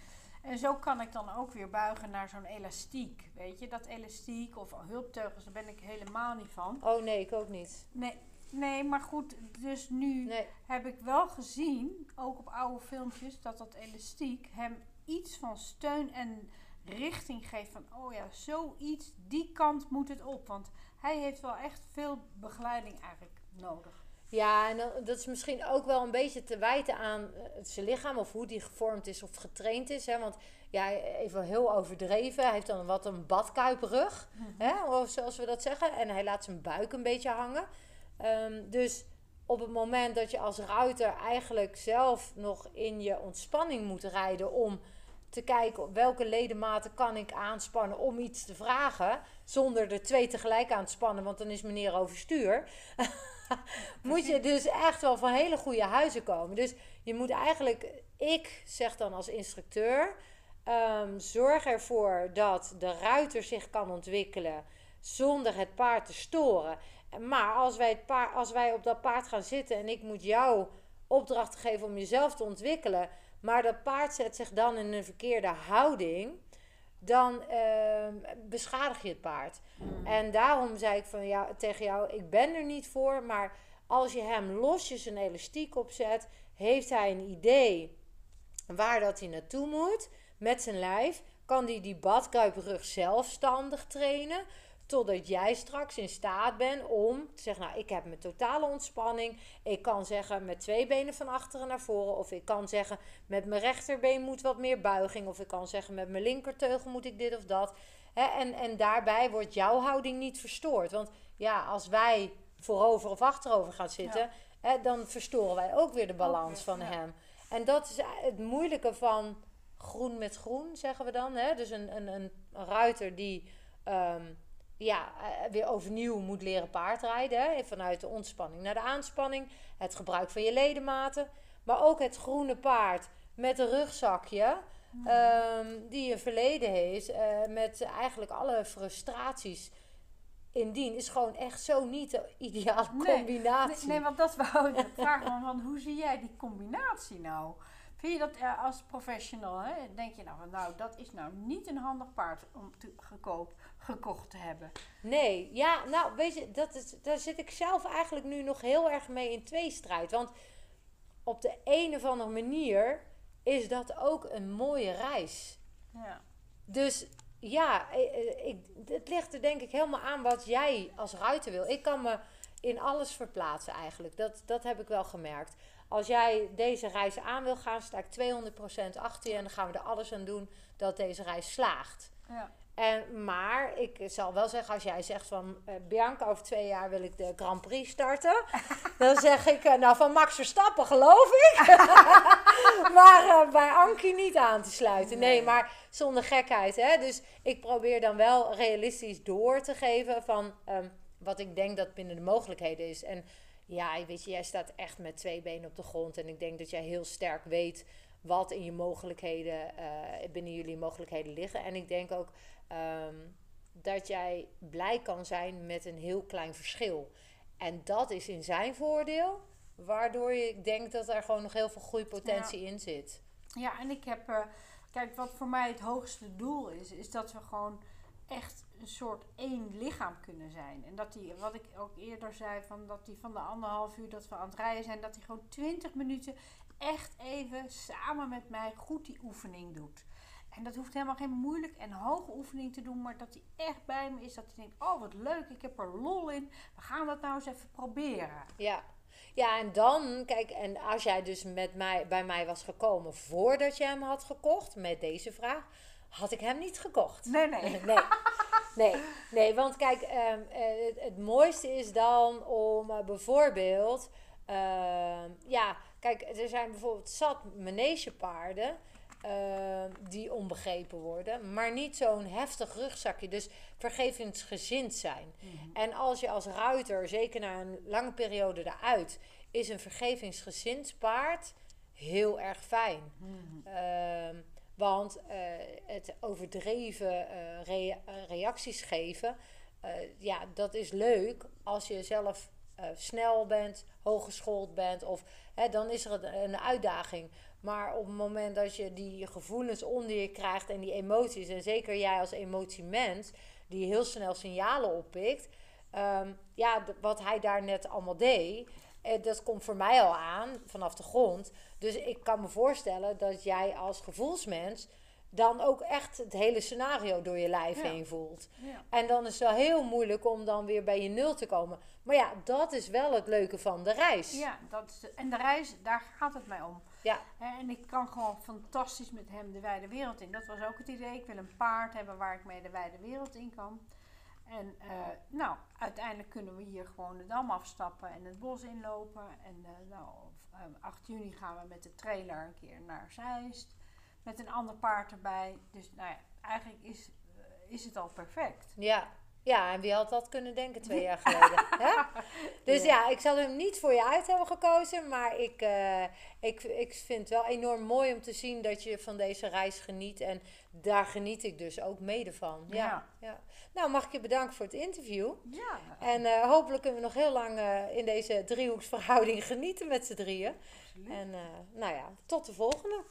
En zo kan ik dan ook weer buigen naar zo'n elastiek. Weet je, dat elastiek of hulpteugels, daar ben ik helemaal niet van. Oh nee, ik ook niet. Nee, nee maar goed, dus nu Nee. heb ik wel gezien, ook op oude filmpjes, dat dat elastiek hem iets van steun en richting geeft. Van, oh ja, zoiets, die kant moet het op. Want hij heeft wel echt veel begeleiding eigenlijk nodig. Ja, en dat is misschien ook wel een beetje te wijten aan eh, zijn lichaam of hoe die gevormd is of getraind is. Hè? Want ja, even heel overdreven. Hij heeft dan wat een badkuiprug, hè? Of zoals we dat zeggen. En hij laat zijn buik een beetje hangen. Ehm, dus op het moment dat je als ruiter eigenlijk zelf nog in je ontspanning moet rijden om te kijken welke ledematen kan ik aanspannen om iets te vragen, zonder er twee tegelijk aan te spannen, want dan is meneer overstuur. (laughs) moet je dus echt wel van hele goede huizen komen. Dus je moet eigenlijk, ik zeg dan als instructeur, ehm, zorg ervoor dat de ruiter zich kan ontwikkelen zonder het paard te storen. Maar als wij, het paard, als wij op dat paard gaan zitten en ik moet jou opdrachten geven om jezelf te ontwikkelen, maar dat paard zet zich dan in een verkeerde houding, dan ehm, beschadig je het paard. En daarom zei ik van ja, tegen jou, ik ben er niet voor, maar als je hem losjes een elastiek opzet, heeft hij een idee waar dat hij naartoe moet met zijn lijf, kan hij die badkuiprug zelfstandig trainen. Totdat jij straks in staat bent om te zeggen: Nou, ik heb mijn totale ontspanning. Ik kan zeggen met twee benen van achteren naar voren. Of ik kan zeggen met mijn rechterbeen moet wat meer buiging. Of ik kan zeggen met mijn linkerteugel moet ik dit of dat. Hè, en, en daarbij wordt jouw houding niet verstoord. Want ja, als wij voorover of achterover gaan zitten, Ja. hè, dan verstoren wij ook weer de balans weer, van ja. hem. En dat is het moeilijke van groen met groen, zeggen we dan. Hè? Dus een, een, een ruiter die ehm, ja, eh, weer overnieuw moet leren paardrijden. Hè? Vanuit de ontspanning naar de aanspanning. Het gebruik van je ledematen. Maar ook het groene paard met een rugzakje. ehm, die een verleden heeft. eh, met eigenlijk alle frustraties indien. Is gewoon echt zo niet de ideale combinatie. Nee, nee, want dat wou ik vragen. Want hoe zie jij die combinatie nou? Vind je dat eh, als professional, hè, denk je nou, nou, dat is nou niet een handig paard om te, gekoop, gekocht te hebben? Nee, ja, nou weet je, dat is, daar zit ik zelf eigenlijk nu nog heel erg mee in tweestrijd. Want op de een of andere manier is dat ook een mooie reis. Ja. Dus ja, eh, eh, ik, het ligt er denk ik helemaal aan wat jij als ruiter wil. Ik kan me in alles verplaatsen eigenlijk. Dat, dat heb ik wel gemerkt. Als jij deze reis aan wil gaan, sta ik 200% achter je. En dan gaan we er alles aan doen dat deze reis slaagt. Ja. En, maar ik zal wel zeggen, als jij zegt van eh, Bianca, over twee jaar wil ik de Grand Prix starten. (laughs) dan zeg ik, eh, nou van Max Verstappen geloof ik. (laughs) maar eh, bij Ankie niet aan te sluiten. Nee, Nee. maar zonder gekheid. Hè? Dus ik probeer dan wel realistisch door te geven van ehm, wat ik denk dat binnen de mogelijkheden is. En ja, weet je, jij staat echt met twee benen op de grond. En ik denk dat jij heel sterk weet wat in je mogelijkheden, eh, binnen jullie mogelijkheden liggen. En ik denk ook ehm, dat jij blij kan zijn met een heel klein verschil. En dat is in zijn voordeel, waardoor je denkt dat er gewoon nog heel veel groeipotentie in zit. Ja, en ik heb, eh, kijk, wat voor mij het hoogste doel is, is dat we gewoon echt een soort één lichaam kunnen zijn. En dat die, wat ik ook eerder zei, van dat die van de anderhalf uur dat we aan het rijden zijn, dat hij gewoon 20 minuten echt even samen met mij goed die oefening doet. En dat hoeft helemaal geen moeilijk en hoge oefening te doen, maar dat hij echt bij me is. Dat hij denkt: Oh, wat leuk, ik heb er lol in. We gaan dat nou eens even proberen. Ja. Ja, en dan, kijk, en als jij dus met mij, bij mij was gekomen voordat je hem had gekocht, met deze vraag, had ik hem niet gekocht. Nee, nee. (laughs) nee. Nee, nee, want kijk, ehm, eh, het, het mooiste is dan om eh, bijvoorbeeld, ehm, ja, kijk, er zijn bijvoorbeeld zat manegepaarden ehm, die onbegrepen worden, maar niet zo'n heftig rugzakje, dus vergevingsgezind zijn. En als je als ruiter, zeker na een lange periode eruit, is een vergevingsgezind paard heel erg fijn. Ehm, want eh, het overdreven eh, rea- reacties geven, eh, ja, dat is leuk als je zelf snel bent, hooggeschoold bent, of hè, dan is er een, uitdaging. Maar op het moment dat je die gevoelens onder je krijgt en die emoties, en zeker jij als emotiemens, die heel snel signalen oppikt, ehm, ja, wat hij daar net allemaal deed, dat komt voor mij al aan vanaf de grond. Dus ik kan me voorstellen dat jij als gevoelsmens dan ook echt het hele scenario door je lijf Ja. heen voelt. Ja. En dan is het wel heel moeilijk om dan weer bij je nul te komen. Maar ja, dat is wel het leuke van de reis. Ja, dat is de- en de reis, daar gaat het mij om. Ja. En ik kan gewoon fantastisch met hem de wijde wereld in. Dat was ook het idee. Ik wil een paard hebben waar ik mee de wijde wereld in kan. En eh, nou, uiteindelijk kunnen we hier gewoon de dam afstappen en het bos inlopen. En eh, nou, op eh, 8 juni gaan we met de trailer een keer naar Zeist. Met een ander paard erbij. Dus nou ja, eigenlijk is, eh, is het al perfect. Ja. Ja, en wie had dat kunnen denken twee jaar (laughs) geleden? hè? Dus ja. ik zal hem niet voor je uit hebben gekozen. Maar ik, ik, ik vind het wel enorm mooi om te zien dat je van deze reis geniet. En daar geniet ik dus ook mede van. Ja, ja. Ja. Nou, mag ik je bedanken voor het interview. Ja, En eh, hopelijk kunnen we nog heel lang eh, in deze driehoeksverhouding genieten met z'n drieën. absoluut. En eh, nou ja, tot de volgende.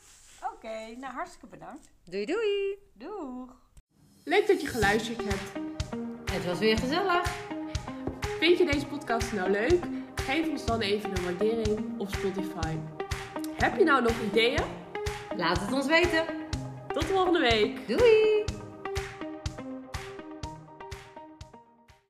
Oké, nou hartstikke bedankt. Doei doei! Doeg! Leuk dat je geluisterd hebt. Het was weer gezellig. Vind je deze podcast nou leuk? Geef ons dan even een waardering op Spotify. Heb je nou nog ideeën? Laat het ons weten. Tot volgende week! Doei!